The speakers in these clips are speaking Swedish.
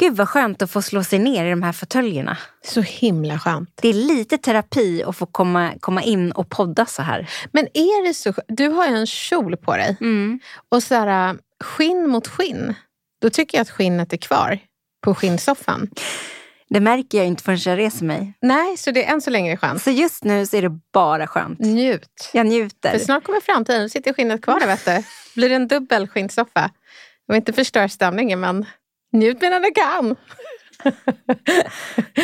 Gud vad skönt att få slå sig ner i de här fåtöljerna. Så himla skönt. Det är lite terapi att få komma, komma in och podda så här. Men är det så Du har ju en kjol på dig. Och så här, skinn mot skinn. Då tycker jag att skinnet är kvar på skinnsoffan. Det märker jag inte förrän jag reser mig. Nej, så det är än så länge skönt. Så just nu så är det bara skönt. Njut. Jag njuter. För snart kommer framtiden. Då sitter skinnet kvar där, vet du. Blir det en dubbel skinnsoffa. Jag vill inte förstöra stämningen, men njut medan du kan.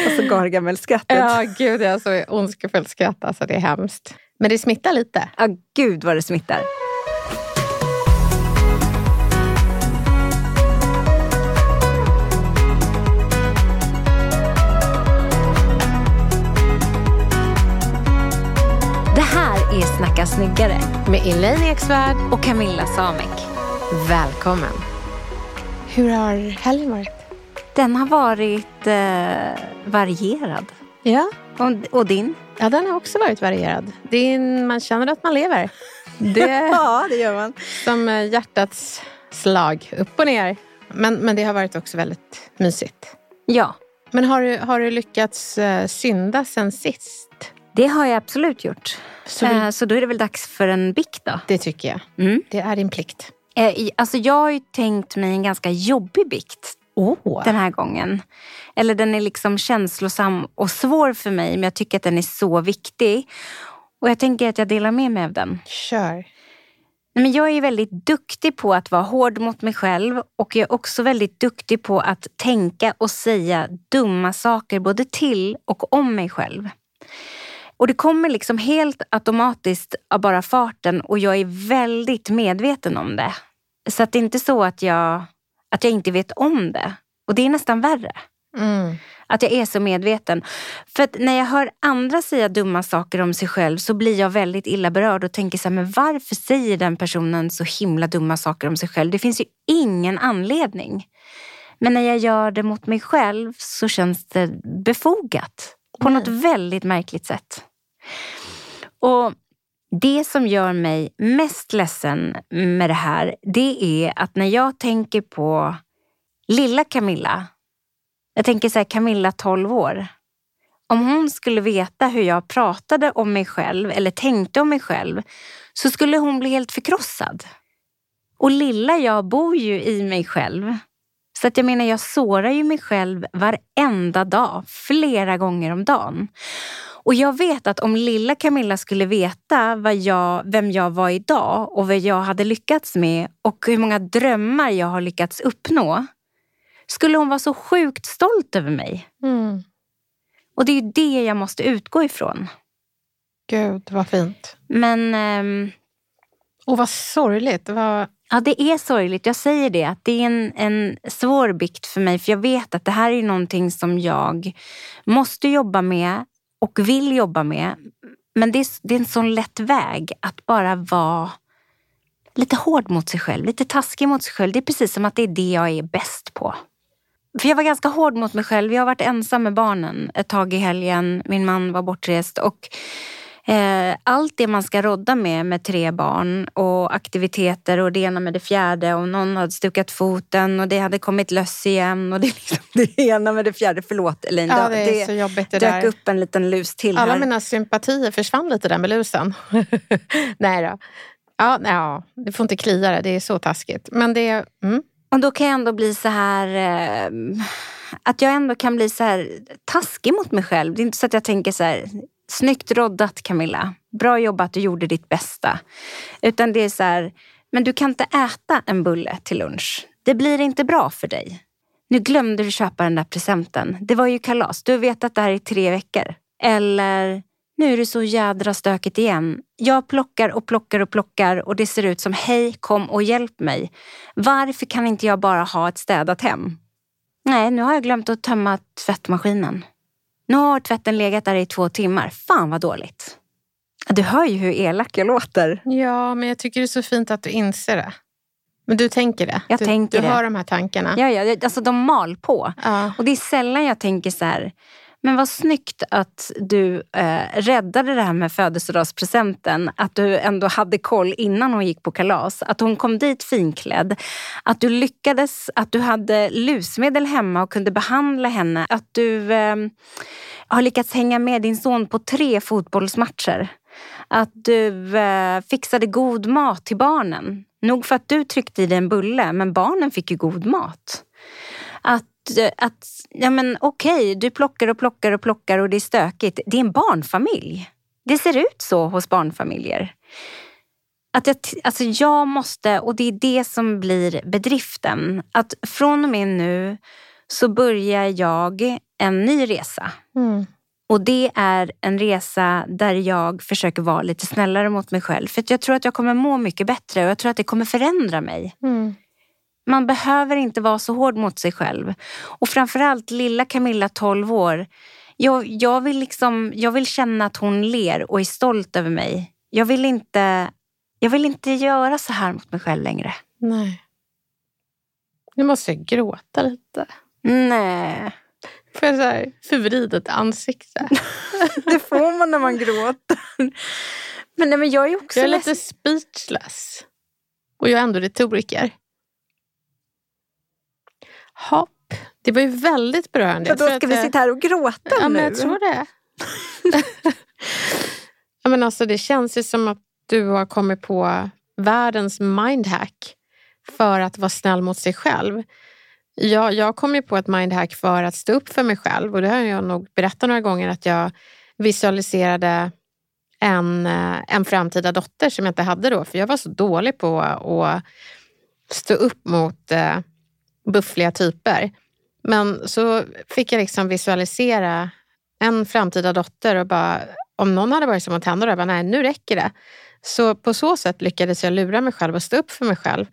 Och så Gargamel-skrattet. Ja, gud, jag har så ondskefullt skratt. Alltså, det är hemskt. Men det smittar lite. Ja, gud vad det smittar. Det här är Snacka snyggare Med Elaine Eksvärd. och Camilla Samek. Välkommen. Hur har helgen varit? Den har varit eh, varierad. Ja. Och, och din? ja, den har också varit varierad. En- man känner att man lever. Det Ja, det gör man. som eh, hjärtats slag, upp och ner. Men, men det har varit också väldigt mysigt. Ja, Men har du, har du lyckats eh, synda sen sist? det har jag absolut gjort. Så Så, vi- eh, så då är det väl dags för en bikt då. Det tycker jag. Mm. Det är din plikt. Eh, Alltså jag har ju tänkt mig en ganska jobbig bikt Åh! den här gången. Eller den är liksom känslosam och svår för mig men jag tycker att den är så viktig. Och jag tänker att jag delar med mig av den. Kör. Nej, Men jag är väldigt duktig på att vara hård mot mig själv och jag är också väldigt duktig på att tänka och säga dumma saker både till och om mig själv. Och det kommer liksom helt automatiskt av bara farten och jag är väldigt medveten om det. Så att det är inte så att jag, att jag inte vet om det. Och det är nästan värre. Mm. Att jag är så medveten. För när jag hör andra säga dumma saker om sig själv så blir jag väldigt illa berörd och tänker så här, men varför säger den personen så himla dumma saker om sig själv? Det finns ju ingen anledning. Men när jag gör det mot mig själv så känns det befogat. På något väldigt märkligt sätt. Och det som gör mig mest ledsen med det här, det är att när jag tänker på lilla Camilla, jag tänker så här, Camilla 12 år. Om hon skulle veta hur jag pratade om mig själv eller tänkte om mig själv så skulle hon bli helt förkrossad. Och lilla jag bor ju i mig själv. Så att jag menar, jag sårar ju mig själv varenda dag, flera gånger om dagen. Och jag vet att om lilla Camilla skulle veta vad jag, vem jag var idag och vad jag hade lyckats med och hur många drömmar jag har lyckats uppnå skulle hon vara så sjukt stolt över mig. Mm. Och det är ju det jag måste utgå ifrån. Gud, vad fint. Men ehm, Och vad sorgligt. Vad ja, det är sorgligt. Jag säger det. Att det är en, en svår bikt för mig. För jag vet att det här är någonting som jag måste jobba med och vill jobba med. Men det är, det är en sån lätt väg att bara vara lite hård mot sig själv. Lite taskig mot sig själv. Det är precis som att det är det jag är bäst på. För jag var ganska hård mot mig själv. Jag har varit ensam med barnen ett tag i helgen. Min man var bortrest. Och allt det man ska rodda med med tre barn och aktiviteter och det ena med det fjärde och någon hade stukat foten och det hade kommit löss igen och det, liksom det ena med det fjärde. Förlåt Elin, Ja, det är så jobbigt det dök där. upp en liten lus till Alla här. mina sympatier försvann lite där med lusen. nej då. Ja, nej, ja, det får inte klia det, det är så taskigt. Men det, mm, Och då kan jag ändå bli så här... Eh, att jag ändå kan bli så här taskig mot mig själv. Det är inte så att jag tänker så här, snyggt roddat Camilla. Bra jobbat, du gjorde ditt bästa. Utan det är så här, men du kan inte äta en bulle till lunch. Det blir inte bra för dig. Nu glömde du köpa den där presenten. Det var ju kalas. Du har vetat det här i tre veckor. Eller, nu är det så jädra stökigt igen. Jag plockar och plockar och plockar och det ser ut som hej, kom och hjälp mig. Varför kan inte jag bara ha ett städat hem? Nej, nu har jag glömt att tömma tvättmaskinen. Nu har tvätten legat där i två timmar. Fan vad dåligt. Du hör ju hur elak jag låter. Ja, men jag tycker det är så fint att du inser det. Men du tänker det? Jag du, tänker du det. har de här tankarna? Ja, ja, alltså de mal på. Ja. Och det är sällan jag tänker så här, men vad snyggt att du eh, räddade det här med födelsedagspresenten. Att du ändå hade koll innan hon gick på kalas. Att hon kom dit finklädd. Att du lyckades, att du hade lusmedel hemma och kunde behandla henne. Att du eh, har lyckats hänga med din son på tre fotbollsmatcher. Att du eh, fixade god mat till barnen. Nog för att du tryckte i dig en bulle, men barnen fick ju god mat. Att, att ja men okej, du plockar och plockar och plockar och det är stökigt. Det är en barnfamilj. Det ser ut så hos barnfamiljer. Att jag, alltså jag måste, och det är det som blir bedriften, att från och med nu så börjar jag en ny resa. Mm. Och det är en resa där jag försöker vara lite snällare mot mig själv. För jag tror att jag kommer må mycket bättre och jag tror att det kommer förändra mig. Mm. Man behöver inte vara så hård mot sig själv. Och framförallt lilla Camilla, 12 år. Jag, jag, vill liksom, jag vill känna att hon ler och är stolt över mig. Jag vill inte, jag vill inte göra så här mot mig själv längre. Nej. Nu måste jag gråta lite. Nej, Får jag så här förvridet ansikte? det får man när man gråter. Men, nej, men jag är också Jag är lite speechless. Och jag är ändå retoriker. Hopp. Det var ju väldigt berörande. För då ska vi eh, sitta här och gråta Ja, nu. men jag tror det. ja, men alltså, det känns ju som att du har kommit på världens mindhack för att vara snäll mot sig själv. Jag, jag kom ju på ett mindhack för att stå upp för mig själv och det har jag nog berättat några gånger att jag visualiserade en, eh, en framtida dotter som jag inte hade då för jag var så dålig på att stå upp mot eh, buffliga typer. Men så fick jag liksom visualisera en framtida dotter och bara, om någon hade varit som att hända då, jag bara, nej nu räcker det. Så på så sätt lyckades jag lura mig själv och stå upp för mig själv.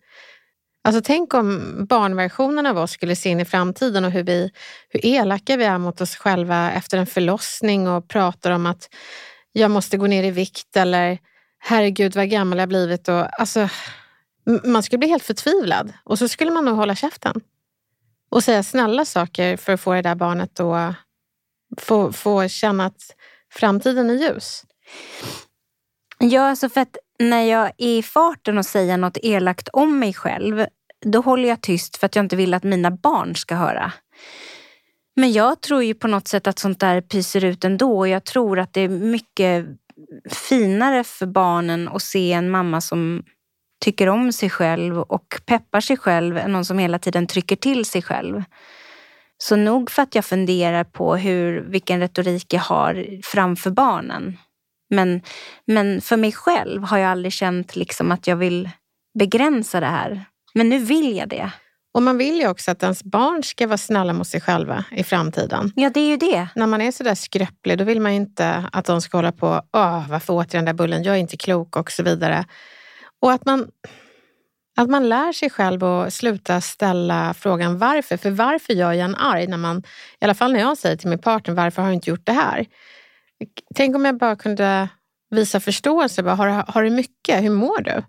Alltså tänk om barnversionen av oss skulle se in i framtiden och hur, vi, hur elaka vi är mot oss själva efter en förlossning och pratar om att jag måste gå ner i vikt eller herregud vad gammal jag blivit. Och, alltså, man skulle bli helt förtvivlad och så skulle man nog hålla käften och säga snälla saker för att få det där barnet att få, få känna att framtiden är ljus. Ja, alltså för att när jag är i farten och säger något elakt om mig själv, då håller jag tyst för att jag inte vill att mina barn ska höra. Men jag tror ju på något sätt att sånt där pyser ut ändå och jag tror att det är mycket finare för barnen att se en mamma som tycker om sig själv och peppar sig själv än någon som hela tiden trycker till sig själv. Så nog för att jag funderar på hur, vilken retorik jag har framför barnen. Men, men för mig själv har jag aldrig känt liksom att jag vill begränsa det här. Men nu vill jag det. Och man vill ju också att ens barn ska vara snälla mot sig själva i framtiden. Ja, det är ju det. När man är sådär skröplig då vill man ju inte att de ska hålla på, Åh, varför åt jag den där bullen, jag är inte klok och så vidare. Och att man, att man lär sig själv att sluta ställa frågan varför. För varför gör jag en arg? När man, I alla fall när jag säger till min partner, varför har du inte gjort det här? Tänk om jag bara kunde visa förståelse. Bara, har, har du mycket? Hur mår du?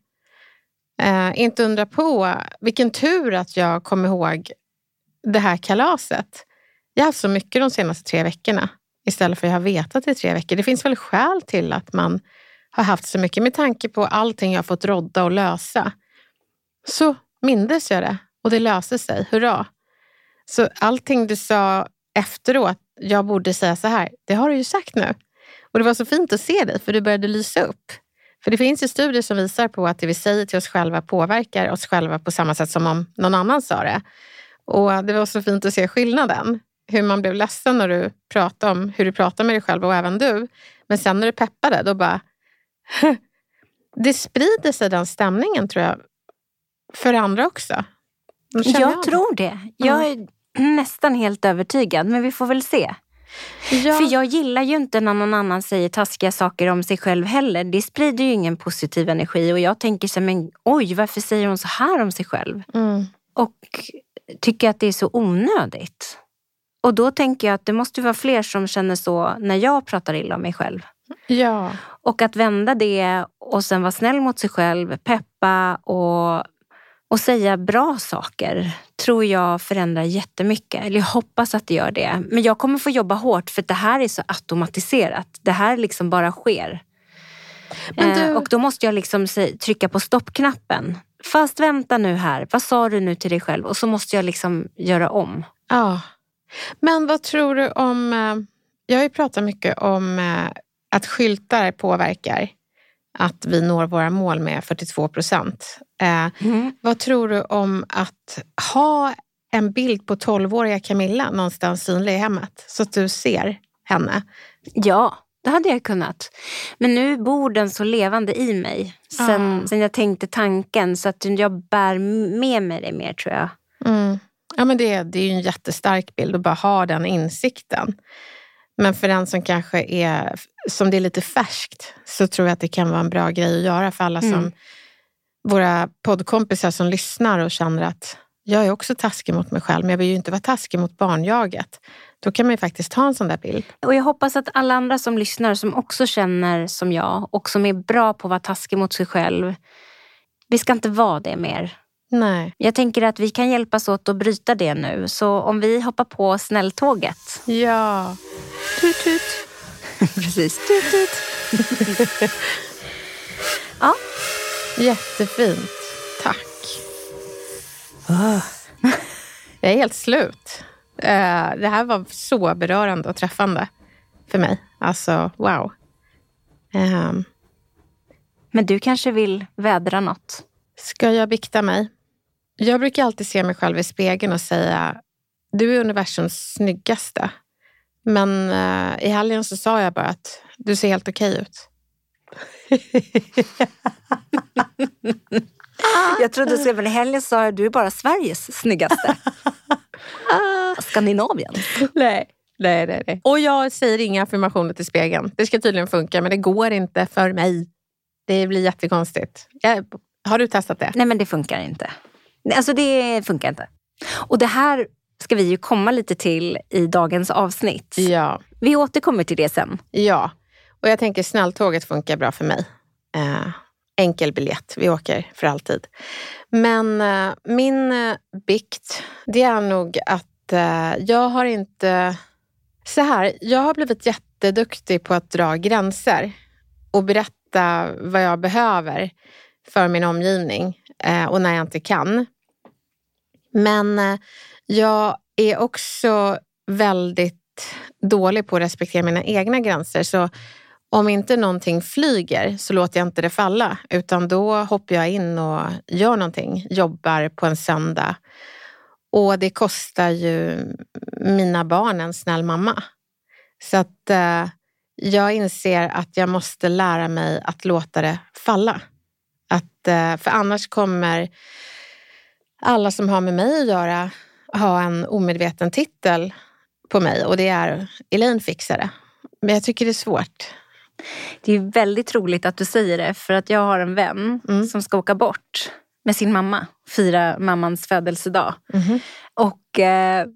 Eh, inte undra på vilken tur att jag kom ihåg det här kalaset. Jag har haft så mycket de senaste tre veckorna istället för att jag har vetat i tre veckor. Det finns väl skäl till att man har haft så mycket med tanke på allting jag har fått rodda och lösa. Så mindes jag det och det löste sig. Hurra! Så allting du sa efteråt, jag borde säga så här, det har du ju sagt nu. Och det var så fint att se dig för du började lysa upp. För det finns ju studier som visar på att det vi säger till oss själva påverkar oss själva på samma sätt som om någon annan sa det. Och det var så fint att se skillnaden. Hur man blev ledsen när du pratade om hur du pratar med dig själv och även du. Men sen när du peppade, då bara... det sprider sig den stämningen tror jag, för andra också. Jag, jag tror det. Jag är nästan helt övertygad, men vi får väl se. Ja. För jag gillar ju inte när någon annan säger taskiga saker om sig själv heller. Det sprider ju ingen positiv energi och jag tänker så men oj, varför säger hon så här om sig själv? Mm. Och tycker att det är så onödigt. Och då tänker jag att det måste vara fler som känner så när jag pratar illa om mig själv. Ja. Och att vända det och sen vara snäll mot sig själv, peppa och och säga bra saker tror jag förändrar jättemycket. Eller jag hoppas att det gör det. Men jag kommer få jobba hårt för det här är så automatiserat. Det här liksom bara sker. Du... Eh, och då måste jag liksom trycka på stoppknappen. Fast vänta nu här, vad sa du nu till dig själv? Och så måste jag liksom göra om. Ja. Men vad tror du om... Eh, jag har ju pratat mycket om eh, att skyltar påverkar att vi når våra mål med 42 procent. Eh, mm. Vad tror du om att ha en bild på 12-åriga Camilla någonstans synlig i hemmet så att du ser henne? Ja, det hade jag kunnat. Men nu bor den så levande i mig sen, ah. sen jag tänkte tanken så att jag bär med mig det mer tror jag. Mm. Ja, men det, det är ju en jättestark bild att bara ha den insikten. Men för den som kanske är, som det är lite färskt, så tror jag att det kan vara en bra grej att göra för alla mm. som våra poddkompisar som lyssnar och känner att jag är också taskig mot mig själv, men jag vill ju inte vara taskig mot barnjaget. Då kan man ju faktiskt ha en sån där bild. Och jag hoppas att alla andra som lyssnar, som också känner som jag och som är bra på att vara taskig mot sig själv, vi ska inte vara det mer. Nej. Jag tänker att vi kan hjälpas åt att bryta det nu. Så om vi hoppar på snälltåget. Ja. Tut, tut. Precis. Tut, tut. ja. Jättefint. Tack. Oh. Jag är helt slut. Eh, det här var så berörande och träffande för mig. Alltså, wow. Ehm. Men du kanske vill vädra något? Ska jag bikta mig? Jag brukar alltid se mig själv i spegeln och säga, du är universums snyggaste. Men uh, i helgen så sa jag bara att du ser helt okej okay ut. jag trodde du skulle i helgen sa du är bara Sveriges snyggaste. Skandinavien. Nej. Nej, nej, nej. Och jag säger inga affirmationer till spegeln. Det ska tydligen funka, men det går inte för mig. Det blir jättekonstigt. Jag, har du testat det? Nej, men det funkar inte. Alltså det funkar inte. Och det här ska vi ju komma lite till i dagens avsnitt. Ja. Vi återkommer till det sen. Ja, och jag tänker snälltåget funkar bra för mig. Eh, enkel biljett, vi åker för alltid. Men eh, min eh, bikt, det är nog att eh, jag har inte... Så här, jag har blivit jätteduktig på att dra gränser och berätta vad jag behöver för min omgivning eh, och när jag inte kan. Men eh, jag är också väldigt dålig på att respektera mina egna gränser. Så om inte någonting flyger så låter jag inte det falla utan då hoppar jag in och gör någonting, jobbar på en söndag. Och det kostar ju mina barn en snäll mamma. Så att eh, jag inser att jag måste lära mig att låta det falla. Att, eh, för annars kommer alla som har med mig att göra ha en omedveten titel på mig och det är Elaine Fixare. Men jag tycker det är svårt. Det är väldigt roligt att du säger det för att jag har en vän mm. som ska åka bort med sin mamma, fira mammans födelsedag. Mm. Och eh,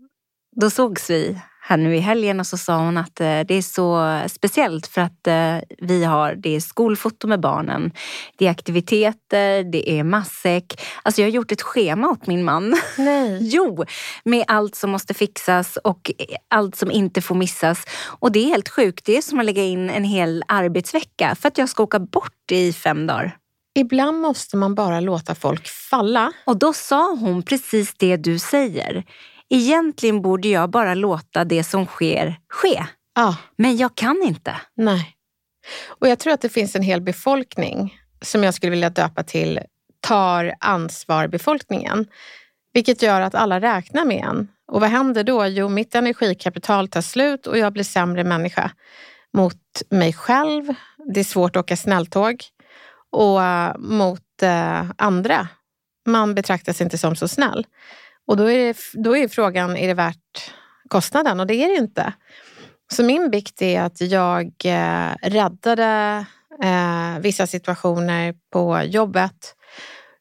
då sågs vi här nu i helgen och så sa hon att eh, det är så speciellt för att eh, vi har, det är skolfoto med barnen, det är aktiviteter, det är matsäck. Alltså jag har gjort ett schema åt min man. Nej. jo, med allt som måste fixas och allt som inte får missas. Och det är helt sjukt, det är som att lägga in en hel arbetsvecka för att jag ska åka bort i fem dagar. Ibland måste man bara låta folk falla. Och då sa hon precis det du säger. Egentligen borde jag bara låta det som sker ske. Ja. Men jag kan inte. Nej. Och jag tror att det finns en hel befolkning som jag skulle vilja döpa till tar ansvar-befolkningen. Vilket gör att alla räknar med en. Och vad händer då? Jo, mitt energikapital tar slut och jag blir sämre människa mot mig själv. Det är svårt att åka snälltåg. Och uh, mot uh, andra. Man betraktas inte som så snäll. Och då är, det, då är frågan, är det värt kostnaden? Och det är det inte. Så min bikt är att jag eh, räddade eh, vissa situationer på jobbet.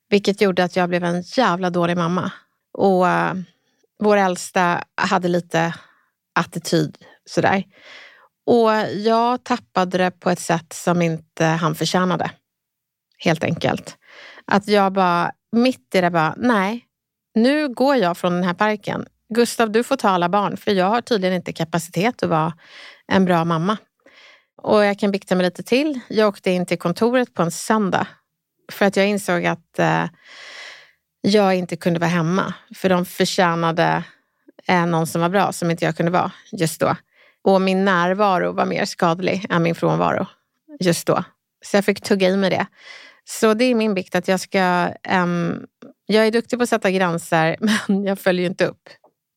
Vilket gjorde att jag blev en jävla dålig mamma. Och eh, vår äldsta hade lite attityd sådär. Och jag tappade det på ett sätt som inte han förtjänade. Helt enkelt. Att jag bara, mitt i det bara, nej, nu går jag från den här parken. Gustav, du får ta alla barn, för jag har tydligen inte kapacitet att vara en bra mamma. Och jag kan bikta mig lite till. Jag åkte in till kontoret på en söndag för att jag insåg att eh, jag inte kunde vara hemma. För de förtjänade eh, någon som var bra, som inte jag kunde vara just då. Och min närvaro var mer skadlig än min frånvaro just då. Så jag fick tugga i mig det. Så det är min bikt att jag ska... Um, jag är duktig på att sätta gränser, men jag följer inte upp.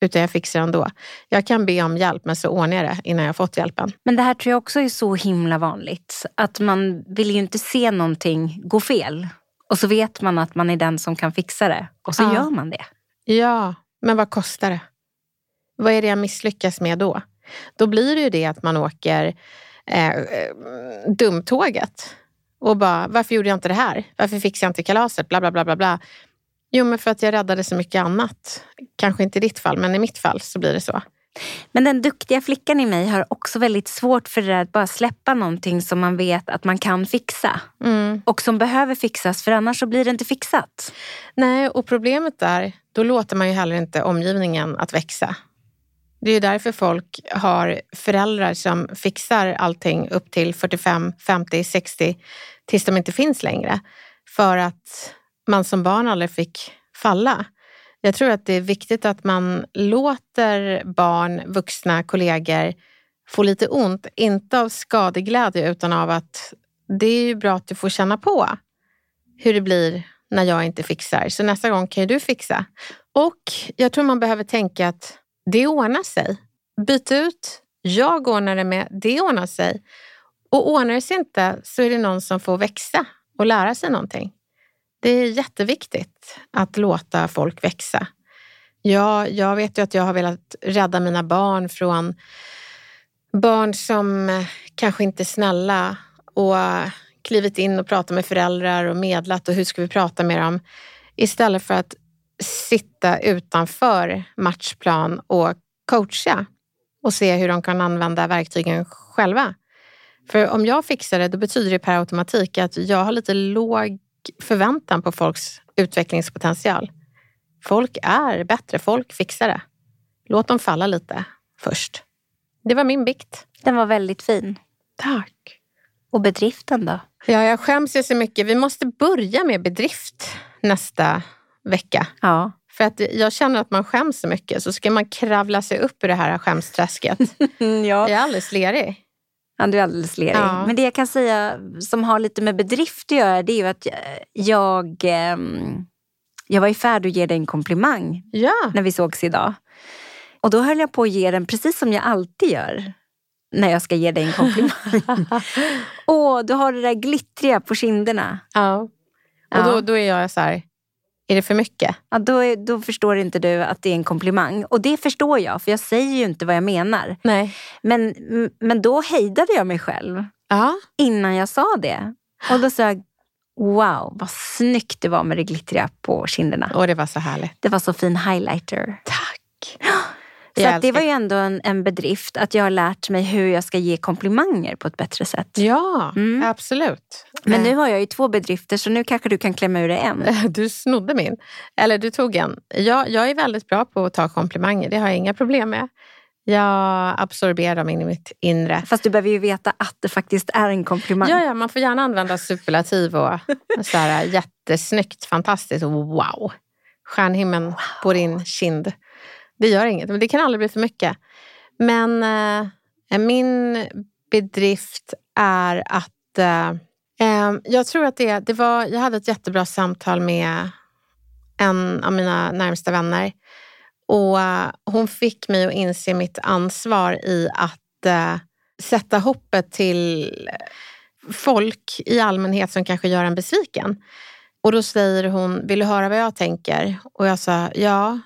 Utan jag fixar ändå. Jag kan be om hjälp, men så ordnar jag det innan jag fått hjälpen. Men det här tror jag också är så himla vanligt. Att man vill ju inte se någonting gå fel. Och så vet man att man är den som kan fixa det. Och så Ja. gör man det. Ja, men vad kostar det? Vad är det jag misslyckas med då? Då blir det ju det att man åker eh, dumtåget och bara, varför gjorde jag inte det här? Varför fixade jag inte kalaset? Bla, bla, bla, bla, bla. Jo, men för att jag räddade så mycket annat. Kanske inte i ditt fall, men i mitt fall så blir det så. Men den duktiga flickan i mig har också väldigt svårt för det där att bara släppa någonting som man vet att man kan fixa. Mm. Och som behöver fixas, för annars så blir det inte fixat. Nej, och problemet är, då låter man ju heller inte omgivningen att växa. Det är ju därför folk har föräldrar som fixar allting upp till 45, 50, 60 tills de inte finns längre. För att man som barn aldrig fick falla. Jag tror att det är viktigt att man låter barn, vuxna, kollegor få lite ont. Inte av skadeglädje utan av att det är ju bra att du får känna på hur det blir när jag inte fixar. Så nästa gång kan ju du fixa. Och jag tror man behöver tänka att det ordnar sig. Byt ut, jag ordnar det med, det ordnar sig. Och ordnar det sig inte så är det någon som får växa och lära sig någonting. Det är jätteviktigt att låta folk växa. Jag, jag vet ju att jag har velat rädda mina barn från barn som eh, kanske inte är snälla och klivit in och pratat med föräldrar och medlat och hur ska vi prata med dem? Istället för att sitta utanför matchplan och coacha och se hur de kan använda verktygen själva. För om jag fixar det, då betyder det per automatik att jag har lite låg förväntan på folks utvecklingspotential. Folk är bättre, folk fixar det. Låt dem falla lite först. Det var min bikt. Den var väldigt fin. Tack. Och bedriften då? Ja, jag skäms ju så mycket. Vi måste börja med bedrift nästa vecka. Ja. För att jag känner att man skäms så mycket. Så ska man kravla sig upp ur det här skämsträsket. ja. Jag är alldeles lerig. Ja, du är alldeles lerig. Ja. Men det jag kan säga som har lite med bedrift att göra det är ju att jag, ehm, jag var i färd att ge dig en komplimang Ja. när vi sågs idag. Och då höll jag på att ge den precis som jag alltid gör när jag ska ge dig en komplimang. Åh, du har det där glittriga på kinderna. ja. Och då, då är jag så här, är det för mycket? Ja, då, då förstår inte du att det är en komplimang. Och det förstår jag, för jag säger ju inte vad jag menar. Nej. Men, men då hejdade jag mig själv Ja. innan jag sa det. Och då sa jag, wow, vad snyggt det var med det glittriga på kinderna. Och det var så härligt. Det var så fin highlighter. Tack. Så det var ju ändå en, en bedrift att jag har lärt mig hur jag ska ge komplimanger på ett bättre sätt. Ja, Mm. absolut. Men Eh, nu har jag ju två bedrifter så nu kanske du kan klämma ur dig en. Du snodde min. Eller du tog en. Jag, jag är väldigt bra på att ta komplimanger. Det har jag inga problem med. Jag absorberar dem in i mitt inre. Fast du behöver ju veta att det faktiskt är en komplimang. Ja, ja, man får gärna använda superlativ och så här, jättesnyggt, fantastiskt wow. Stjärnhimlen på din kind. Det gör inget, men det kan aldrig bli för mycket. Men eh, min bedrift är att eh, eh, jag tror att det, det var, jag hade ett jättebra samtal med en av mina närmsta vänner och eh, hon fick mig att inse mitt ansvar i att eh, sätta hoppet till folk i allmänhet som kanske gör en besviken. Och då säger hon, vill du höra vad jag tänker? Och jag sa, ja.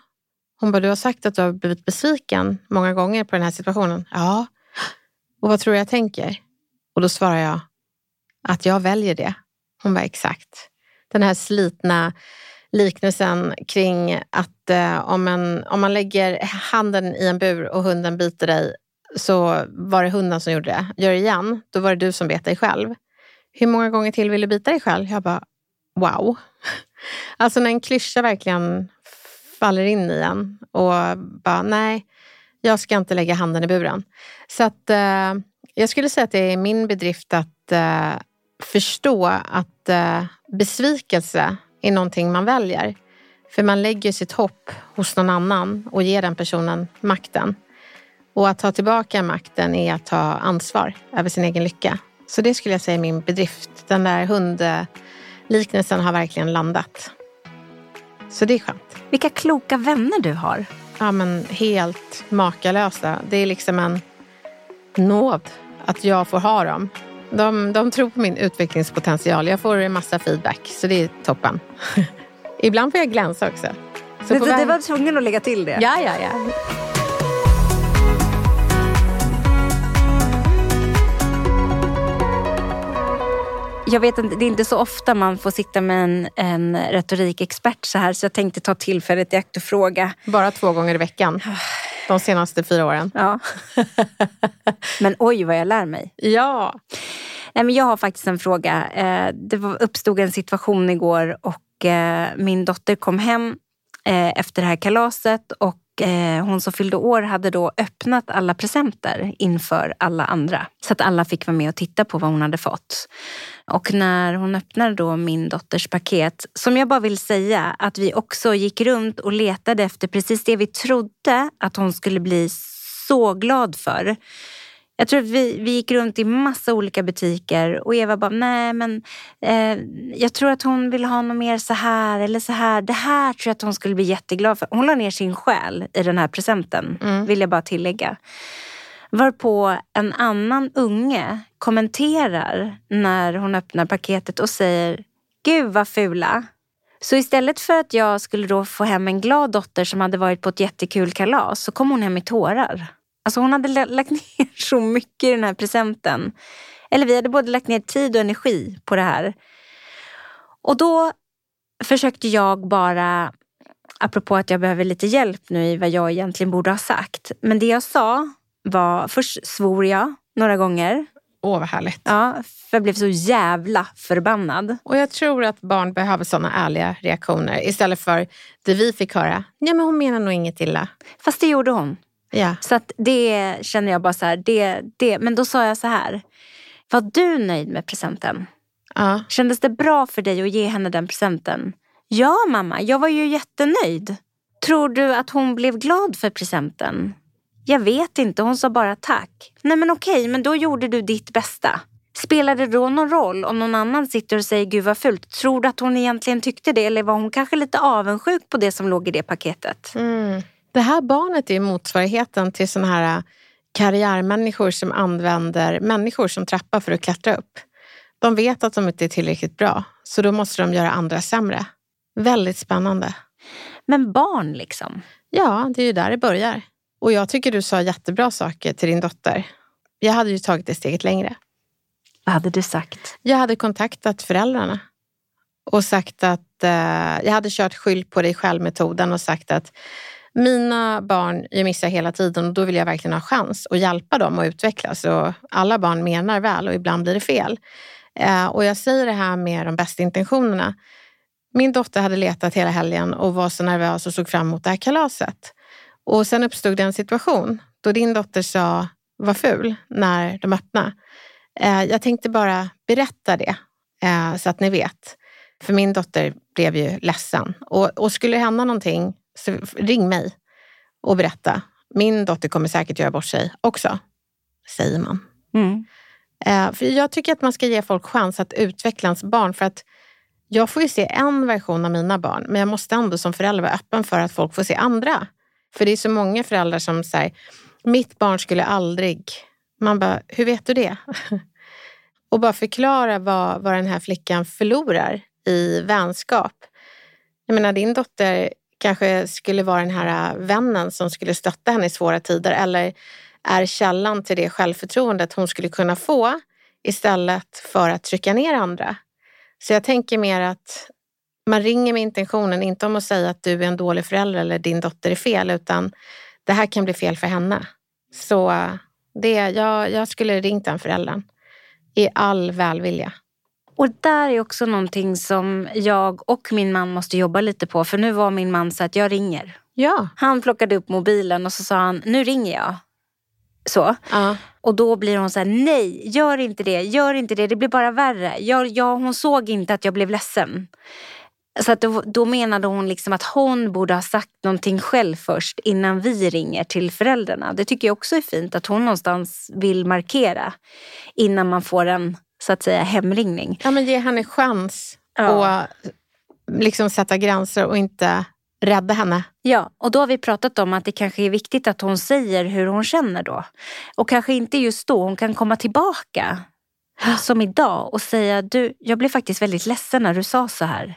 Hon bara, du har sagt att du har blivit besviken många gånger på den här situationen. Ja. Och vad tror du jag tänker? Och då svarar jag, att jag väljer det. Hon bara, exakt. Den här slitna liknelsen kring att eh, om, en, om man lägger handen i en bur och hunden biter dig så var det hunden som gjorde det. Gör det igen, då var det du som bet dig själv. Hur många gånger till vill du bita dig själv? Jag bara, wow. Alltså när en klyscha verkligen faller in i en och bara, nej, jag ska inte lägga handen i buren. Så att eh, jag skulle säga att det är min bedrift att eh, förstå att eh, besvikelse är någonting man väljer. För man lägger sitt hopp hos någon annan och ger den personen makten. Och att ta tillbaka makten är att ta ansvar över sin egen lycka. Så det skulle jag säga är min bedrift. Den där hundliknelsen har verkligen landat. Så det är skönt. Vilka kloka vänner du har. Ja, men helt makalösa. Det är liksom en nåd att jag får ha dem. De, de tror på min utvecklingspotential. Jag får en massa feedback, så det är toppen. Ibland får jag glänsa också. Så det, det var tvungen att lägga till det. Ja, ja, ja. Jag vet inte, det är inte så ofta man får sitta med en, en retorikexpert så här så jag tänkte ta tillfället i akt och fråga. Bara två gånger i veckan de senaste fyra åren. Ja. men oj vad jag lär mig. Ja. Nej, men jag har faktiskt en fråga. Eh, det uppstod en situation igår och eh, min dotter kom hem eh, efter det här kalaset och hon som fyllde år hade då öppnat alla presenter inför alla andra. Så att alla fick vara med och titta på vad hon hade fått. Och när hon öppnade då min dotters paket, som jag bara vill säga att vi också gick runt och letade efter precis det vi trodde att hon skulle bli så glad för. Jag tror att vi, vi gick runt i massa olika butiker och Eva bara, nej men eh, jag tror att hon vill ha något mer så här eller så här. Det här tror jag att hon skulle bli jätteglad för. Hon la ner sin själ i den här presenten, mm. vill jag bara tillägga. Varpå en annan unge kommenterar när hon öppnar paketet och säger, gud vad fula. Så istället för att jag skulle då få hem en glad dotter som hade varit på ett jättekul kalas så kom hon hem i tårar. Alltså hon hade lagt ner så mycket i den här presenten. Eller vi hade både lagt ner tid och energi på det här. Och då försökte jag bara, apropå att jag behöver lite hjälp nu i vad jag egentligen borde ha sagt. Men det jag sa var, först svor jag några gånger. Åh, vad härligt. Ja, för jag blev så jävla förbannad. Och jag tror att barn behöver sådana ärliga reaktioner istället för det vi fick höra. Ja, men hon menar nog inget illa. Fast det gjorde hon. Ja. Så att det känner jag bara så här, det, det. Men då sa jag så här, var du nöjd med presenten? Ja. Kändes det bra för dig att ge henne den presenten? Ja mamma, jag var ju jättenöjd. Tror du att hon blev glad för presenten? Jag vet inte, hon sa bara tack. Nej men okej, men då gjorde du ditt bästa. Spelar det då någon roll om någon annan sitter och säger gud vad fult? Tror du att hon egentligen tyckte det eller var hon kanske lite avundsjuk på det som låg i det paketet? Mm. Det här barnet är motsvarigheten till såna här äh, karriärmänniskor som använder människor som trappa för att klättra upp. De vet att de inte är tillräckligt bra, så då måste de göra andra sämre. Väldigt spännande. Men barn liksom? Ja, det är ju där det börjar. Och jag tycker du sa jättebra saker till din dotter. Jag hade ju tagit det steget längre. Vad hade du sagt? Jag hade kontaktat föräldrarna och sagt att eh, jag hade kört skyll på dig själv-metoden och sagt att mina barn jag missar hela tiden och då vill jag verkligen ha chans att hjälpa dem att utvecklas. Och alla barn menar väl och ibland blir det fel. Eh, och jag säger det här med de bästa intentionerna. Min dotter hade letat hela helgen och var så nervös och såg fram emot det här kalaset. Och sen uppstod det en situation då din dotter sa var ful när de öppnade. Eh, jag tänkte bara berätta det eh, så att ni vet. För min dotter blev ju ledsen. Och, och skulle det hända någonting så ring mig och berätta. Min dotter kommer säkert göra bort sig också, säger man. Mm. Eh, för jag tycker att man ska ge folk chans att utveckla ens barn. För att jag får ju se en version av mina barn, men jag måste ändå som förälder vara öppen för att folk får se andra. För det är så många föräldrar som säger, mitt barn skulle aldrig... Man bara, hur vet du det? och bara förklara vad, vad den här flickan förlorar i vänskap. Jag menar, din dotter kanske skulle vara den här äh, vännen som skulle stötta henne i svåra tider eller är källan till det självförtroendet hon skulle kunna få istället för att trycka ner andra. Så jag tänker mer att man ringer med intentionen, inte om att säga att du är en dålig förälder eller din dotter är fel, utan det här kan bli fel för henne. Så det, jag, jag skulle ringt den föräldern i all välvilja. Och där är också någonting som jag och min man måste jobba lite på. För nu var min man så att jag ringer. Ja. Han plockade upp mobilen och så sa han, nu ringer jag. Så. ja. Och då blir hon så här, nej, gör inte det, gör inte det, det blir bara värre. Jag, jag, hon såg inte att jag blev ledsen. Så att då, då menade hon liksom att hon borde ha sagt någonting själv först innan vi ringer till föräldrarna. Det tycker jag också är fint, att hon någonstans vill markera innan man får en så att säga hemringning. Ja, men ge henne chans Ja. att liksom sätta gränser och inte rädda henne. Ja, och då har vi pratat om att det kanske är viktigt att hon säger hur hon känner då. Och kanske inte just då, hon kan komma tillbaka som idag och säga du, jag blev faktiskt väldigt ledsen när du sa så här.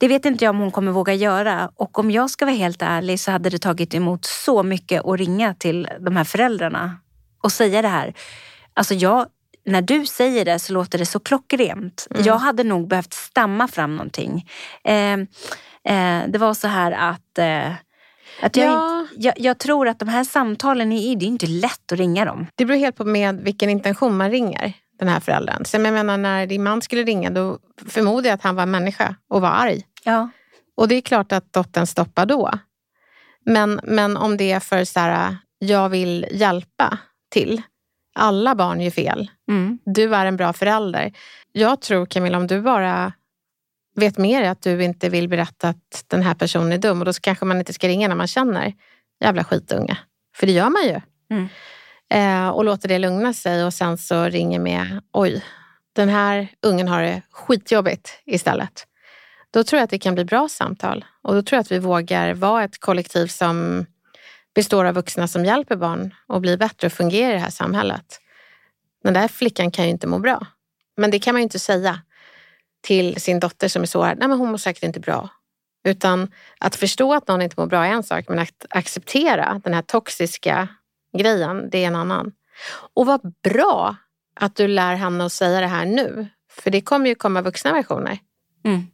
Det vet inte jag om hon kommer våga göra och om jag ska vara helt ärlig så hade det tagit emot så mycket att ringa till de här föräldrarna och säga det här. Alltså jag, när du säger det så låter det så klockrent. Jag hade nog behövt stamma fram någonting. Eh, eh, det var så här att, eh, att jag, Ja. jag, jag tror att de här samtalen, är, det är inte lätt att ringa dem. Det beror helt på med vilken intention man ringer den här föräldern. Så jag menar, när din man skulle ringa då förmodar jag att han var människa och var arg. Ja. Och det är klart att dottern stoppar då. Men, men om det är för så här, jag vill hjälpa till. Alla barn gör fel. Mm. Du är en bra förälder. Jag tror Camilla, om du bara vet dig att du inte vill berätta att den här personen är dum och då kanske man inte ska ringa när man känner jävla skitunge. För det gör man ju. Mm. Eh, och låter det lugna sig och sen så ringer med oj, den här ungen har det skitjobbigt istället. Då tror jag att det kan bli bra samtal och då tror jag att vi vågar vara ett kollektiv som består av vuxna som hjälper barn att bli bättre och fungera i det här samhället. Den där flickan kan ju inte må bra. Men det kan man ju inte säga till sin dotter som är sårad. nej men hon mår säkert inte bra. Utan att förstå att någon inte mår bra är en sak, men att acceptera den här toxiska grejen, det är en annan. Och vad bra att du lär henne att säga det här nu. För det kommer ju komma vuxna versioner. Mm.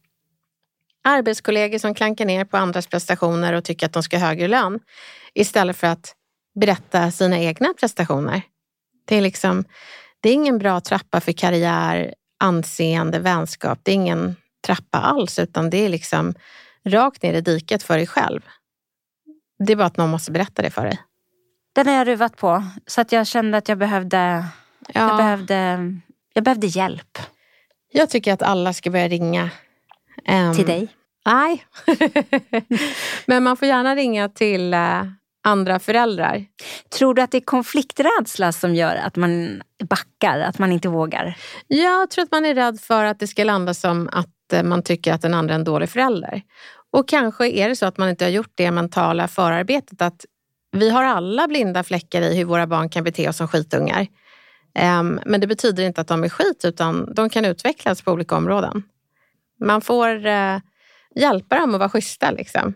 Arbetskollegor som klankar ner på andras prestationer och tycker att de ska ha högre lön. Istället för att berätta sina egna prestationer. Det är liksom, det är ingen bra trappa för karriär, anseende, vänskap. Det är ingen trappa alls, utan det är liksom rakt ner i diket för dig själv. Det är bara att någon måste berätta det för dig. Den har jag ruvat på så att jag kände att jag behövde, jag Ja. behövde, jag behövde hjälp Jag tycker att alla ska börja ringa. Ehm, till dig. Nej. Men man får gärna ringa till eh, andra föräldrar. Tror du att det är konflikträdsla som gör att man backar, att man inte vågar? Jag tror att man är rädd för att det ska landa som att eh, man tycker att den andra är en dålig förälder. Och kanske är det så att man inte har gjort det mentala förarbetet att vi har alla blinda fläckar i hur våra barn kan bete oss som skitungar. Ehm, Men det betyder inte att de är skit utan de kan utvecklas på olika områden. Man får eh, hjälpa dem att vara schyssta. Liksom.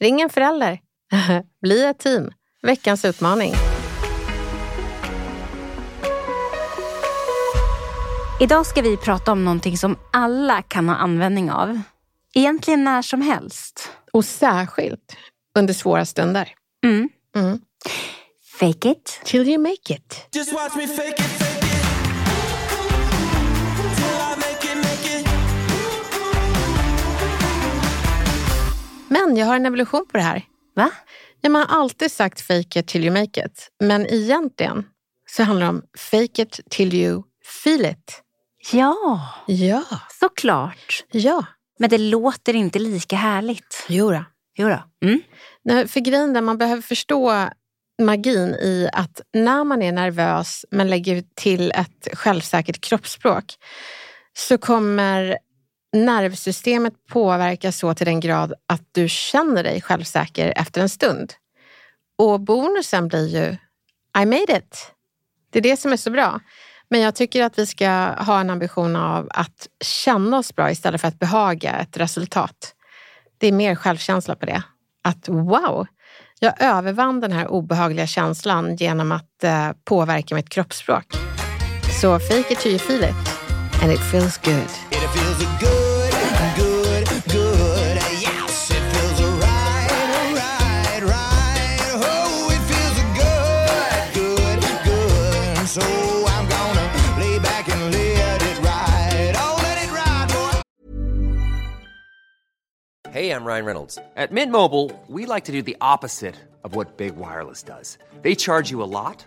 Ring en förälder. Bli ett team. Veckans utmaning. Idag ska vi prata om någonting som alla kan ha användning av. Egentligen när som helst. Och särskilt under svåra stunder. Mm. Mm. Fake it. Till you make it. Men jag har en evolution på det här. Va? Ja, man har alltid sagt fake it till you make it. Men egentligen så handlar det om fake it till you feel it. Ja, Ja, såklart. ja. Men det låter inte lika härligt. Jo då. Jo då. Mm. Nej, För grejen är man behöver förstå magin i att när man är nervös men lägger till ett självsäkert kroppsspråk så kommer nervsystemet påverkas så till den grad att du känner dig självsäker efter en stund. Och bonusen blir ju I made it. Det är det som är så bra. Men jag tycker att vi ska ha en ambition av att känna oss bra istället för att behaga ett resultat. Det är mer självkänsla på det. Att wow, jag övervann den här obehagliga känslan genom att eh, påverka mitt kroppsspråk. Så fake it till you feel it. And it feels good. It feels good, good, good. Yes, it feels right, right, right. Oh, it feels good, good, good. So I'm gonna lay back and let it ride. Oh, let it ride, boy. Hey, I'm Ryan Reynolds. At Mint Mobile, we like to do the opposite of what Big Wireless does. They charge you a lot,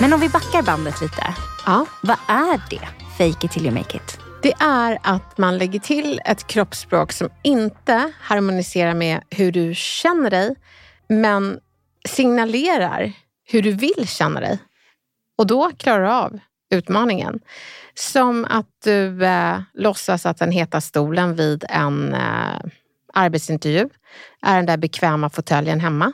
Men om vi backar bandet lite. Ja. Vad är det? Fake it till you make it. Det är att man lägger till ett kroppsspråk som inte harmoniserar med hur du känner dig, men signalerar hur du vill känna dig. Och då klarar du av utmaningen. Som att du eh, låtsas att den heta stolen vid en eh, arbetsintervju är den där bekväma fåtöljen hemma.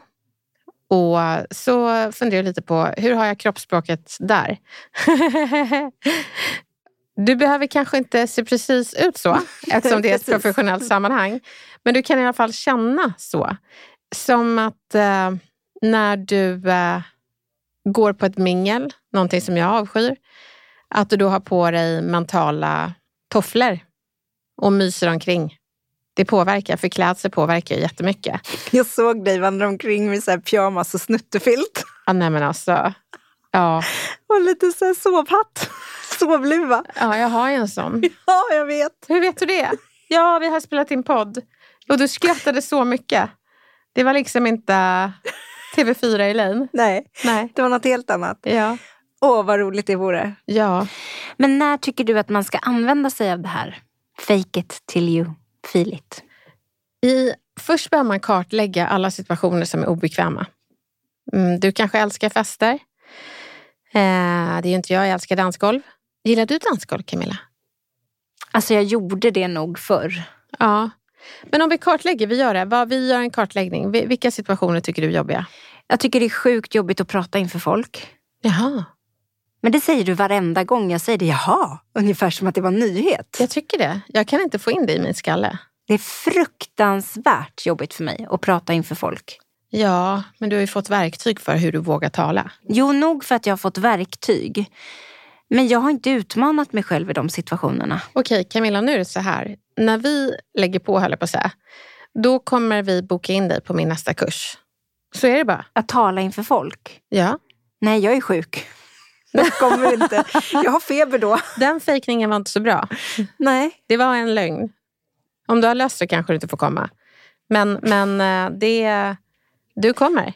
Och så funderar jag lite på, hur har jag kroppsspråket där? Du behöver kanske inte se precis ut så, eftersom det är ett professionellt sammanhang. Men du kan i alla fall känna så. Som att eh, när du eh, går på ett mingel, någonting som jag avskyr, att du då har på dig mentala tofflor och myser omkring. Det påverkar, för klädsel påverkar ju jättemycket. Jag såg dig vandra omkring med så här pyjamas och snuttefilt. Ja, nej men alltså, ja, Och lite så här sovhatt. Sovluva. ja, jag har ju en sån. Ja, jag vet. Hur vet du det? Ja, vi har spelat in podd och du skrattade så mycket. Det var liksom inte TV4 Elaine. Nej, Nej. det var något helt annat. Ja. Åh, vad roligt det vore. Ja. Men när tycker du att man ska använda sig av det här? Fake it till you feel it. I, först behöver man kartlägga alla situationer som är obekväma. Mm, du kanske älskar fester. Eh, det är ju inte jag, jag älskar dansgolv. Gillar du dansgolv Camilla? Alltså jag gjorde det nog förr. Ja. Men om vi kartlägger, vi gör det. Vi gör en kartläggning. Vi- Vilka situationer tycker du är jobbiga? Jag tycker det är sjukt jobbigt att prata inför folk. Jaha. Men det säger du varenda gång jag säger det. Jaha, ungefär som att det var en nyhet. Jag tycker det. Jag kan inte få in det i min skalle. Det är fruktansvärt jobbigt för mig att prata inför folk. Ja, men du har ju fått verktyg för hur du vågar tala. Jo, nog för att jag har fått verktyg. Men jag har inte utmanat mig själv i de situationerna. Okej, Camilla, nu är det så här. När vi lägger på, höll jag på att säga, då kommer vi boka in dig på min nästa kurs. Så är det bara. Att tala inför folk. Ja. Nej, jag är sjuk. Det kommer inte. Jag har feber då. Den fejkningen var inte så bra. Nej. Det var en lögn. Om du har löst det kanske du inte får komma. Men, men eh, det... Du kommer.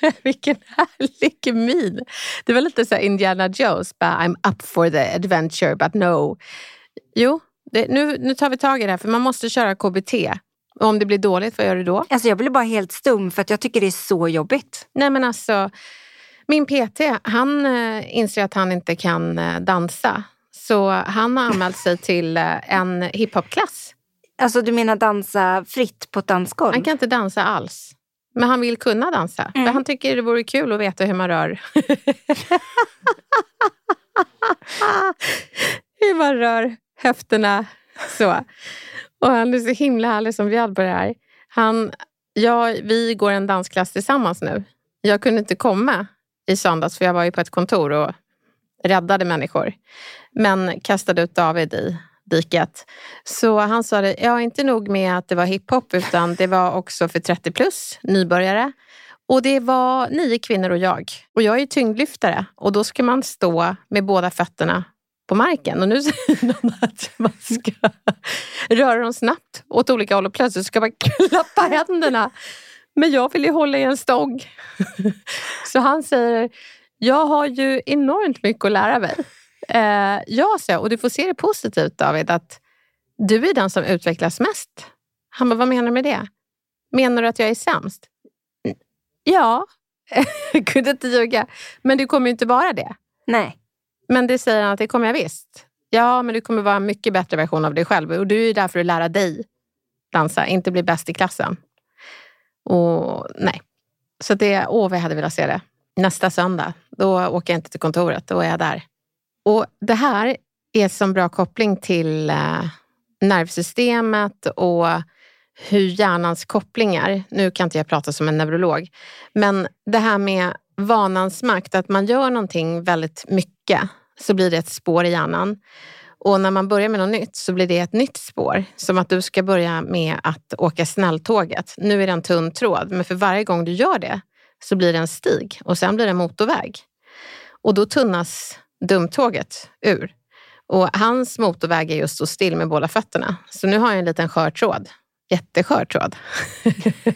Vilken härlig min. Det var lite så Indiana Jones. Bara, I'm up for the adventure, but no. Jo, det, nu, nu tar vi tag i det här. För man måste köra KBT. Och om det blir dåligt, vad gör du då? Alltså jag blir bara helt stum för att jag tycker det är så jobbigt. Nej men alltså, min PT, han eh, inser att han inte kan eh, dansa. Så han har anmält sig till eh, en hiphopklass. Alltså du menar dansa fritt på ett dansgolv? Han kan inte dansa alls. Men han vill kunna dansa. För han tycker det vore kul att veta hur man rör. rör höfterna så. Och han är så himla härlig som bjöd på det här. Han, ja, vi går en dansklass tillsammans nu. Jag kunde inte komma i söndags för jag var ju på ett kontor och räddade människor. Men kastade ut David i diket. Så han sa det, ja inte nog med att det var hiphop utan det var också för 30 plus, nybörjare. Och det var nio kvinnor och jag. Och jag är ju tyngdlyftare och då ska man stå med båda fötterna på marken. Och nu säger någon att man ska röra dem snabbt åt olika håll och plötsligt ska man klappa händerna. Men jag vill ju hålla i en stång. Så han säger, jag har ju enormt mycket att lära mig. Eh, ja, så jag, och du får se det positivt David, att du är den som utvecklas mest. Han bara, vad menar du med det? Menar du att jag är sämst? Ja, kunde inte ljuga. Men du kommer ju inte vara det. Nej. Men det säger han att det kommer jag visst. Ja, men du kommer vara en mycket bättre version av dig själv. Och du är ju där för att lära dig dansa, inte bli bäst i klassen. Och nej. Så det, åh vad jag hade velat se det. Nästa söndag, då åker jag inte till kontoret, då är jag där. Och det här är som bra koppling till eh, nervsystemet och hur hjärnans kopplingar, nu kan inte jag prata som en neurolog, men det här med vanans makt, att man gör någonting väldigt mycket så blir det ett spår i hjärnan. Och när man börjar med något nytt så blir det ett nytt spår. Som att du ska börja med att åka snälltåget. Nu är det en tunn tråd, men för varje gång du gör det så blir det en stig och sen blir det en motorväg. Och då tunnas dumtåget ur. Och hans motorväg är just att stå still med båda fötterna. Så nu har jag en liten skör tråd. Jätteskör tråd.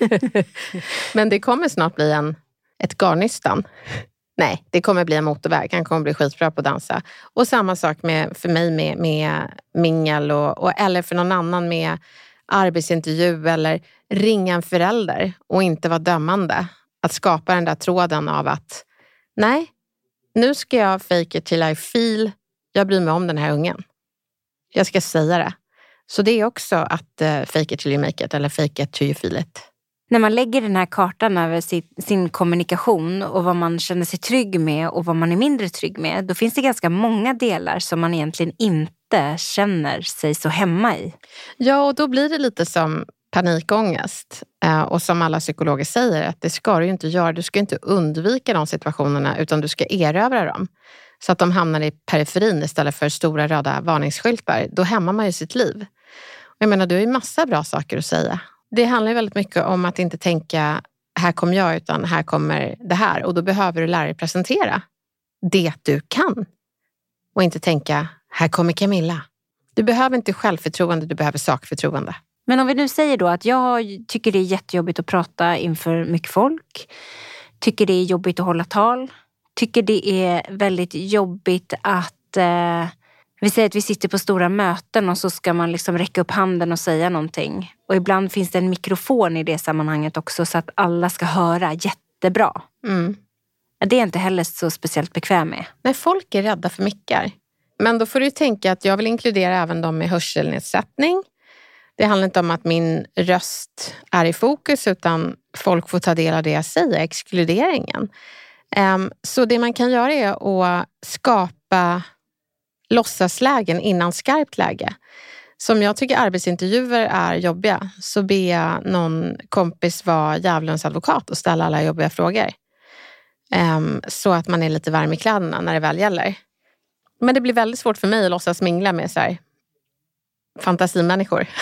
Men det kommer snart bli en, ett garnnystan. Nej, det kommer bli en motorväg. Han kommer bli skitbra på att dansa. Och samma sak med, för mig med, med mingel och, och, eller för någon annan med arbetsintervju eller ringa en förälder och inte vara dömande. Att skapa den där tråden av att nej, nu ska jag fake it till I feel. Jag bryr mig om den här ungen. Jag ska säga det. Så det är också att uh, fake it till you make it eller fake it till you feel it. När man lägger den här kartan över sin, sin kommunikation och vad man känner sig trygg med och vad man är mindre trygg med, då finns det ganska många delar som man egentligen inte känner sig så hemma i. Ja, och då blir det lite som panikångest. Eh, och som alla psykologer säger, att det ska du ju inte göra. Du ska inte undvika de situationerna, utan du ska erövra dem. Så att de hamnar i periferin istället för stora röda varningsskyltar. Då hämmar man ju sitt liv. Jag menar, du har ju massa bra saker att säga. Det handlar väldigt mycket om att inte tänka, här kommer jag, utan här kommer det här. Och då behöver du lära dig presentera det du kan. Och inte tänka, här kommer Camilla. Du behöver inte självförtroende, du behöver sakförtroende. Men om vi nu säger då att jag tycker det är jättejobbigt att prata inför mycket folk. Tycker det är jobbigt att hålla tal. Tycker det är väldigt jobbigt att eh, vi säger att vi sitter på stora möten och så ska man liksom räcka upp handen och säga någonting. Och ibland finns det en mikrofon i det sammanhanget också så att alla ska höra jättebra. Mm. Det är jag inte heller så speciellt bekväm med. Nej, folk är rädda för mickar. Men då får du tänka att jag vill inkludera även de med hörselnedsättning. Det handlar inte om att min röst är i fokus utan folk får ta del av det jag säger, exkluderingen. Um, så det man kan göra är att skapa låtsaslägen innan skarpt läge. Som jag tycker arbetsintervjuer är jobbiga så ber jag någon kompis vara djävulens advokat och ställa alla jobbiga frågor. Um, så att man är lite varm i kläderna när det väl gäller. Men det blir väldigt svårt för mig att låtsas mingla med så här, fantasimänniskor.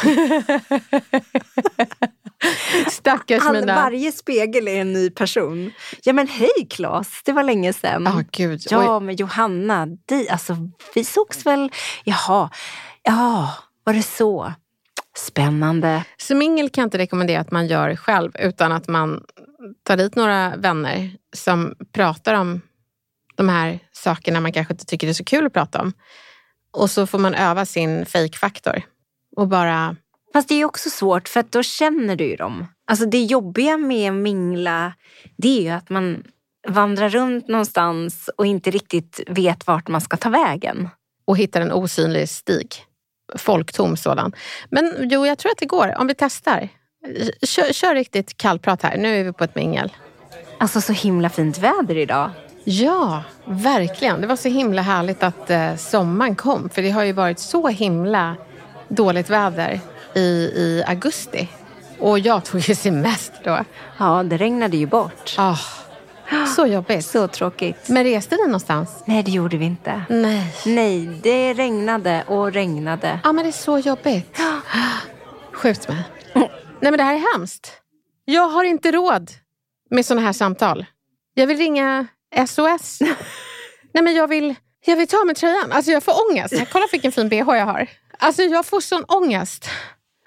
Stackars All, mina... Varje spegel är en ny person. Ja men hej Claes, det var länge sedan. Ja, gud. Ja, Oj. men Johanna, di, alltså, vi sågs väl... Jaha, ja, var det så? Spännande. Så mingel kan jag inte rekommendera att man gör själv utan att man tar dit några vänner som pratar om de här sakerna man kanske inte tycker det är så kul att prata om. Och så får man öva sin fake-faktor och bara Fast det är också svårt för att då känner du ju dem. Alltså det jobbiga med att mingla, det är ju att man vandrar runt någonstans och inte riktigt vet vart man ska ta vägen. och hittar en osynlig stig. Folktom sådan. Men jo, jag tror att det går. Om vi testar. Kör, kör riktigt kallprat här. Nu är vi på ett mingel. Alltså så himla fint väder idag. Ja, verkligen. Det var så himla härligt att eh, sommaren kom. För det har ju varit så himla dåligt väder i, i augusti. Och jag tog ju semester då. Ja, det regnade ju bort. Ah, så jobbigt. Så tråkigt. Men reste ni någonstans? Nej, det gjorde vi inte. Nej. Nej, det regnade och regnade. Ja, men det är så jobbigt. Skjut mig. Nej, men det här är hemskt. Jag har inte råd med såna här samtal. Jag vill ringa SOS. Nej, men jag vill, jag vill ta med tröjan. Alltså jag får ångest. Kolla vilken fin bh jag har. Alltså jag får sån ångest.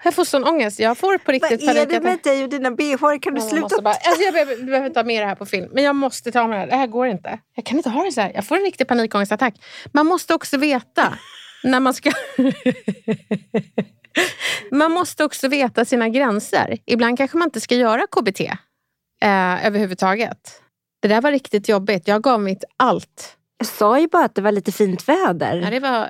Jag får sån ångest. Jag får på riktigt Vad är det med dig och dina bh? Kan du Jag sluta? bara, alltså jag behöver, behöver inte ha med det här på film. Men jag måste ta med det här. Det här går inte. Jag kan inte ha det så här. Jag får en riktig panikångestattack. Man måste också veta när man ska... man måste också veta sina gränser. Ibland kanske man inte ska göra KBT eh, överhuvudtaget. Det där var riktigt jobbigt. Jag gav mitt allt. Jag sa ju bara att det var lite fint väder. Ja, det var,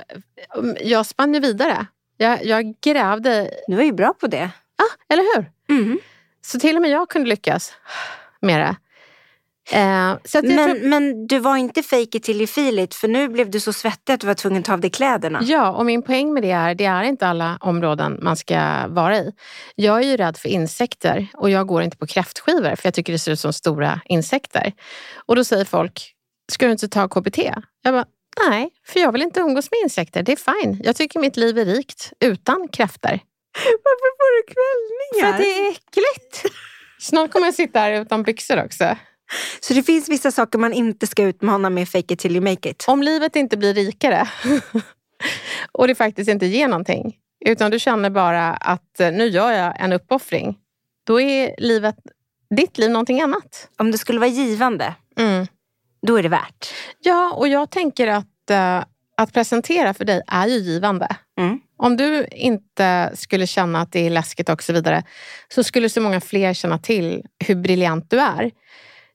jag spann ju vidare. Jag, jag grävde... Du var ju bra på det. Ah, eller hur? Mm. Så till och med jag kunde lyckas med det. Eh, jag tror- Men, men du var inte fake it till you feel it, för nu blev du så svettig att du var tvungen att ta av dig kläderna. Ja, och min poäng med det är det är inte alla områden man ska vara i. Jag är ju rädd för insekter och jag går inte på kräftskivor för jag tycker det ser ut som stora insekter. Och då säger folk, ska du inte ta KBT? Jag bara, nej, för jag vill inte umgås med insekter. Det är fine. Jag tycker mitt liv är rikt utan kräftor. Varför får du För kvällningar? att det är äckligt. Snart kommer jag sitta här utan byxor också. Så det finns vissa saker man inte ska utmana med fake it till you make it. Om livet inte blir rikare och det faktiskt inte ger någonting, utan du känner bara att eh, nu gör jag en uppoffring, då är livet, ditt liv någonting annat. Om det skulle vara givande, Mm. då är det värt. Ja, och jag tänker att, eh, att presentera för dig är ju givande. Mm. Om du inte skulle känna att det är läskigt och så vidare, så skulle så många fler känna till hur briljant du är.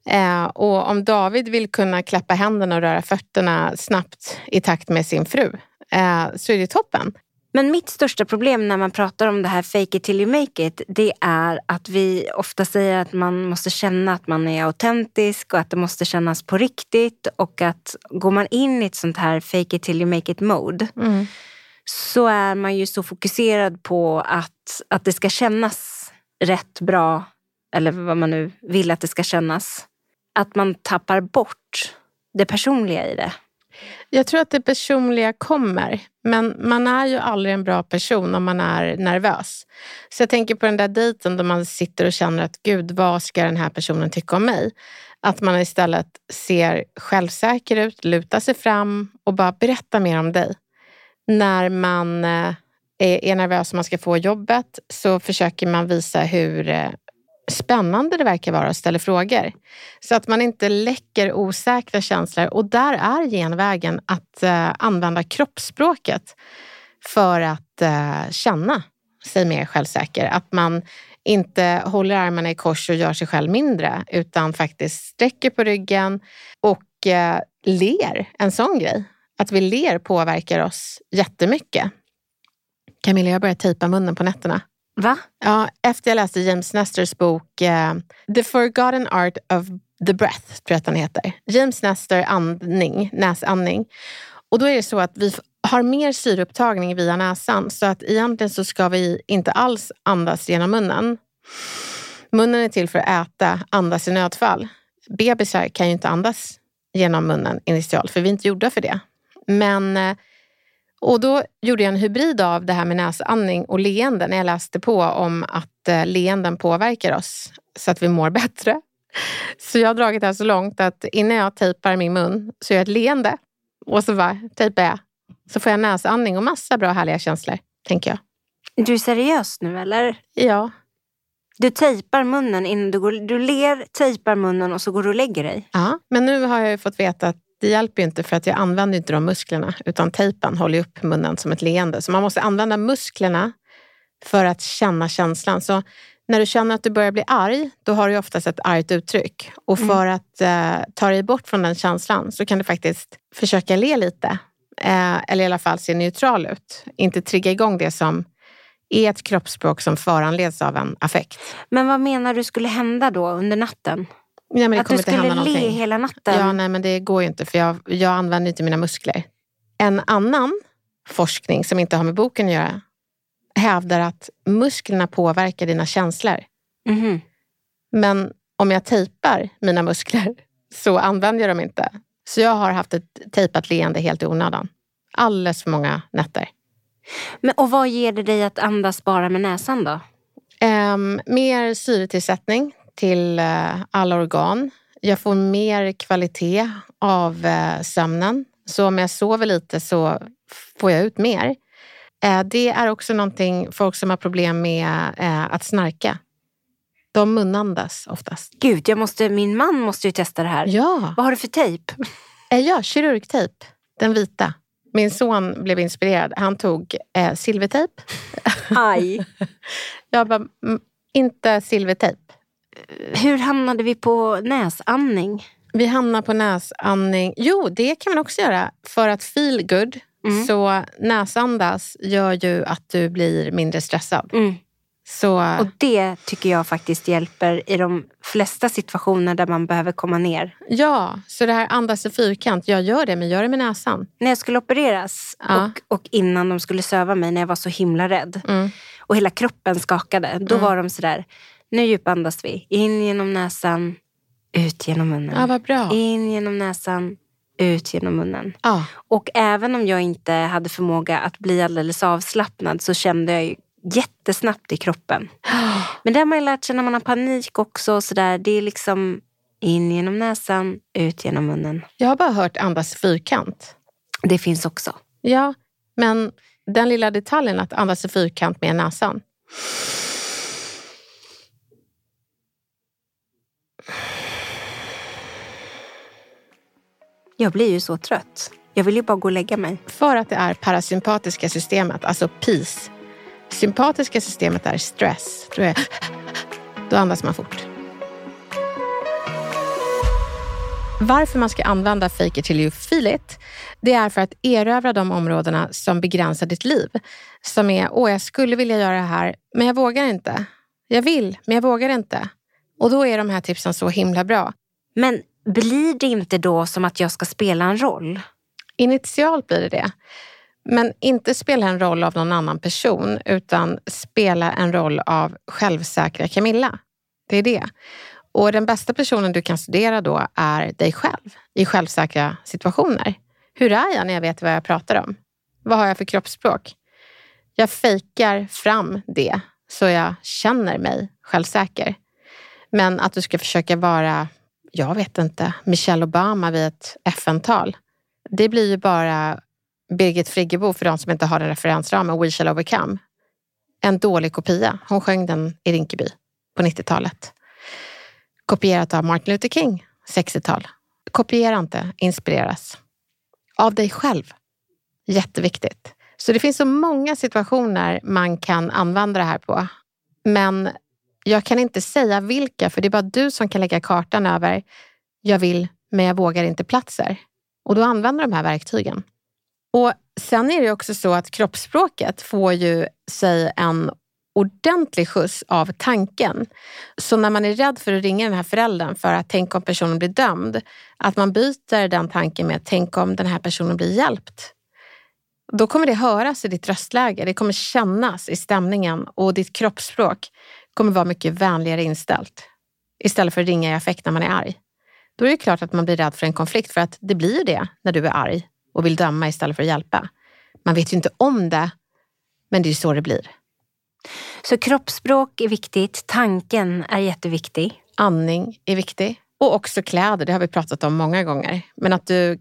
Eh, och om David vill kunna klappa händerna och röra fötterna snabbt i takt med sin fru, eh, så är det toppen. Men mitt största problem när man pratar om det här fake it till you make it, det är att vi ofta säger att man måste känna att man är autentisk och att det måste kännas på riktigt och att går man in i ett sånt här fake it till you make it mode så är man ju så fokuserad på att, att det ska kännas rätt bra eller vad man nu vill att det ska kännas. Att man tappar bort det personliga i det. Jag tror att det personliga kommer, men man är ju aldrig en bra person om man är nervös. Så jag tänker på den där dejten där man sitter och känner att gud, vad ska den här personen tycka om mig? Att man istället ser självsäker ut, lutar sig fram och bara berätta mer om dig. När man eh, är nervös om man ska få jobbet så försöker man visa hur eh, spännande det verkar vara och ställer frågor. Så att man inte läcker osäkra känslor. Och där är genvägen att eh, använda kroppsspråket för att eh, känna sig mer självsäker. Att man inte håller armarna i kors och gör sig själv mindre utan faktiskt sträcker på ryggen och eh, ler. En sån grej. Att vi ler påverkar oss jättemycket. Camilla, jag börjar tejpa munnen på nätterna. Va? Ja, efter jag läste James Nesters bok eh, The Forgotten Art of the Breath, tror jag att den heter. James Nestor andning, näsandning. Och då är det så att vi har mer syreupptagning via näsan så att egentligen så ska vi inte alls andas genom munnen. Munnen är till för att äta, andas i nödfall. Bebisar kan ju inte andas genom munnen initialt för vi är inte gjorda för det. Men eh, och då gjorde jag en hybrid av det här med näsandning och leende när jag läste på om att eh, leenden påverkar oss så att vi mår bättre. Så jag har dragit det här så långt att innan jag tejpar min mun så gör jag ett leende och så bara tejpar jag. Så får jag näsandning och massa bra härliga känslor, tänker jag. Du är seriös nu eller? Ja, Du tejpar munnen innan du går... Du ler, tejpar munnen och så går du och lägger dig. ja. men nu har jag ju fått veta att det hjälper ju inte för att jag använder inte de musklerna utan tejpen håller upp munnen som ett leende. Så man måste använda musklerna för att känna känslan. Så när du känner att du börjar bli arg, då har du oftast ett argt uttryck. Och för att eh, ta dig bort från den känslan så kan du faktiskt försöka le lite. Eh, eller i alla fall se neutral ut. Inte trigga igång det som är ett kroppsspråk som föranleds av en affekt. Men vad menar du skulle hända då under natten? Nej, men det att du skulle le någonting. hela natten? Ja, nej, men det går ju inte för jag, jag använder inte mina muskler. En annan forskning som inte har med boken att göra hävdar att musklerna påverkar dina känslor. Mhm. Men om jag tejpar mina muskler så använder jag dem inte. Så jag har haft ett tejpat leende helt i onödan. Alldeles för många nätter. Men, och vad ger det dig att andas bara med näsan då? Ehm, mer syretillsättning till eh, alla organ. Jag får mer kvalitet av eh, sömnen. Så om jag sover lite så får jag ut mer. Eh, det är också någonting folk som har problem med att snarka. De munandas oftast. Gud, jag måste, min man måste ju testa det här. Ja, Vad har du för tejp? ja kirurgtejp. Den vita. Min son blev inspirerad. Han tog eh, silvertejp. Aj. Jag bara, inte silvertejp. Hur hamnade vi på näsandning? Vi hamnar på näsandning. Jo, det kan man också göra. För att feel good, Mm. så näsandas gör ju att du blir mindre stressad. Mm. Så Och det tycker jag faktiskt hjälper i de flesta situationer där man behöver komma ner. ja, så det här andas i fyrkant, jag gör det, men gör det med näsan. När jag skulle opereras Ja. och, och innan de skulle söva mig när jag var så himla rädd Mm. och hela kroppen skakade. Då var de sådär, nu djupandas vi. In genom näsan, ut genom munnen. Ja. In genom näsan, ut genom munnen. Ja, Och även om jag inte hade förmåga att bli alldeles avslappnad så kände jag ju jättesnabbt i kroppen. Men det har man ju lärt sig när man har panik också. Så där. Det är liksom in genom näsan, ut genom munnen. jag har bara hört andas i fyrkant. Det finns också. Ja, men den lilla detaljen att andas i fyrkant med näsan. Jag blir ju så trött. Jag vill ju bara gå och lägga mig. För att det är parasympatiska systemet, alltså PIS. Sympatiska systemet är stress. Då, är, då andas man fort. Varför man ska använda fake it till you feel it, det är för att erövra de områdena som begränsar ditt liv. Som är, åh jag skulle vilja göra det här, men jag vågar inte. Jag vill, men jag vågar inte. Och då är de här tipsen så himla bra. Men blir det inte då som att jag ska spela en roll? Initialt blir det det. Men inte spela en roll av någon annan person, utan spela en roll av självsäkra Camilla. Det är det. Och den bästa personen du kan studera då är dig själv i självsäkra situationer. Hur är jag när jag vet vad jag pratar om? Vad har jag för kroppsspråk? Jag fejkar fram det så jag känner mig självsäker. Men att du ska försöka vara, jag vet inte, Michelle Obama vid ett FN-tal. Det blir ju bara Birgit Friggebo för de som inte har den referensramen, We shall overcome. En dålig kopia. Hon sjöng den i Rinkeby på 90-talet. Kopierat av Martin Luther King, 60-tal. Kopiera inte, inspireras. Av dig själv. Jätteviktigt. Så det finns så många situationer man kan använda det här på. Men jag kan inte säga vilka, för det är bara du som kan lägga kartan över jag vill, men jag vågar inte platser. Och då använder de här verktygen. Och Sen är det också så att kroppsspråket får ju sig en ordentlig skjuts av tanken. Så när man är rädd för att ringa den här föräldern för att tänk om personen blir dömd, att man byter den tanken med tänk om den här personen blir hjälpt. Då kommer det höras i ditt röstläge, det kommer kännas i stämningen och ditt kroppsspråk kommer vara mycket vänligare inställt. Istället för att ringa i affekt när man är arg. Då är det klart att man blir rädd för en konflikt för att det blir det när du är arg och vill döma istället för att hjälpa. Man vet ju inte om det, men det är ju så det blir. Så kroppsspråk är viktigt, tanken är jätteviktig. Andning är viktig. Och också kläder, det har vi pratat om många gånger. Men att du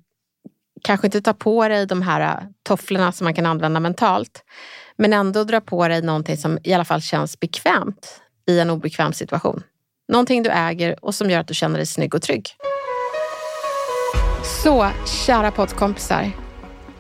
kanske inte tar på dig de här tofflorna som man kan använda mentalt. Men ändå dra på dig någonting som i alla fall känns bekvämt i en obekväm situation. Någonting du äger och som gör att du känner dig snygg och trygg. Så, kära poddkompisar.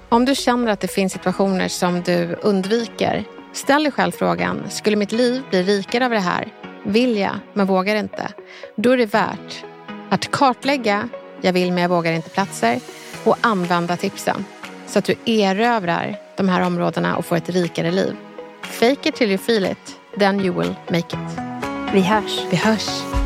Om du känner att det finns situationer som du undviker, ställ dig själv frågan, skulle mitt liv bli rikare av det här? Vill jag, men vågar inte? Då är det värt att kartlägga, jag vill men jag vågar inte platser och använda tipsen så att du erövrar de här områdena och får ett rikare liv. Fake it till you feel it, then you will make it. Vi hörs. Vi hörs.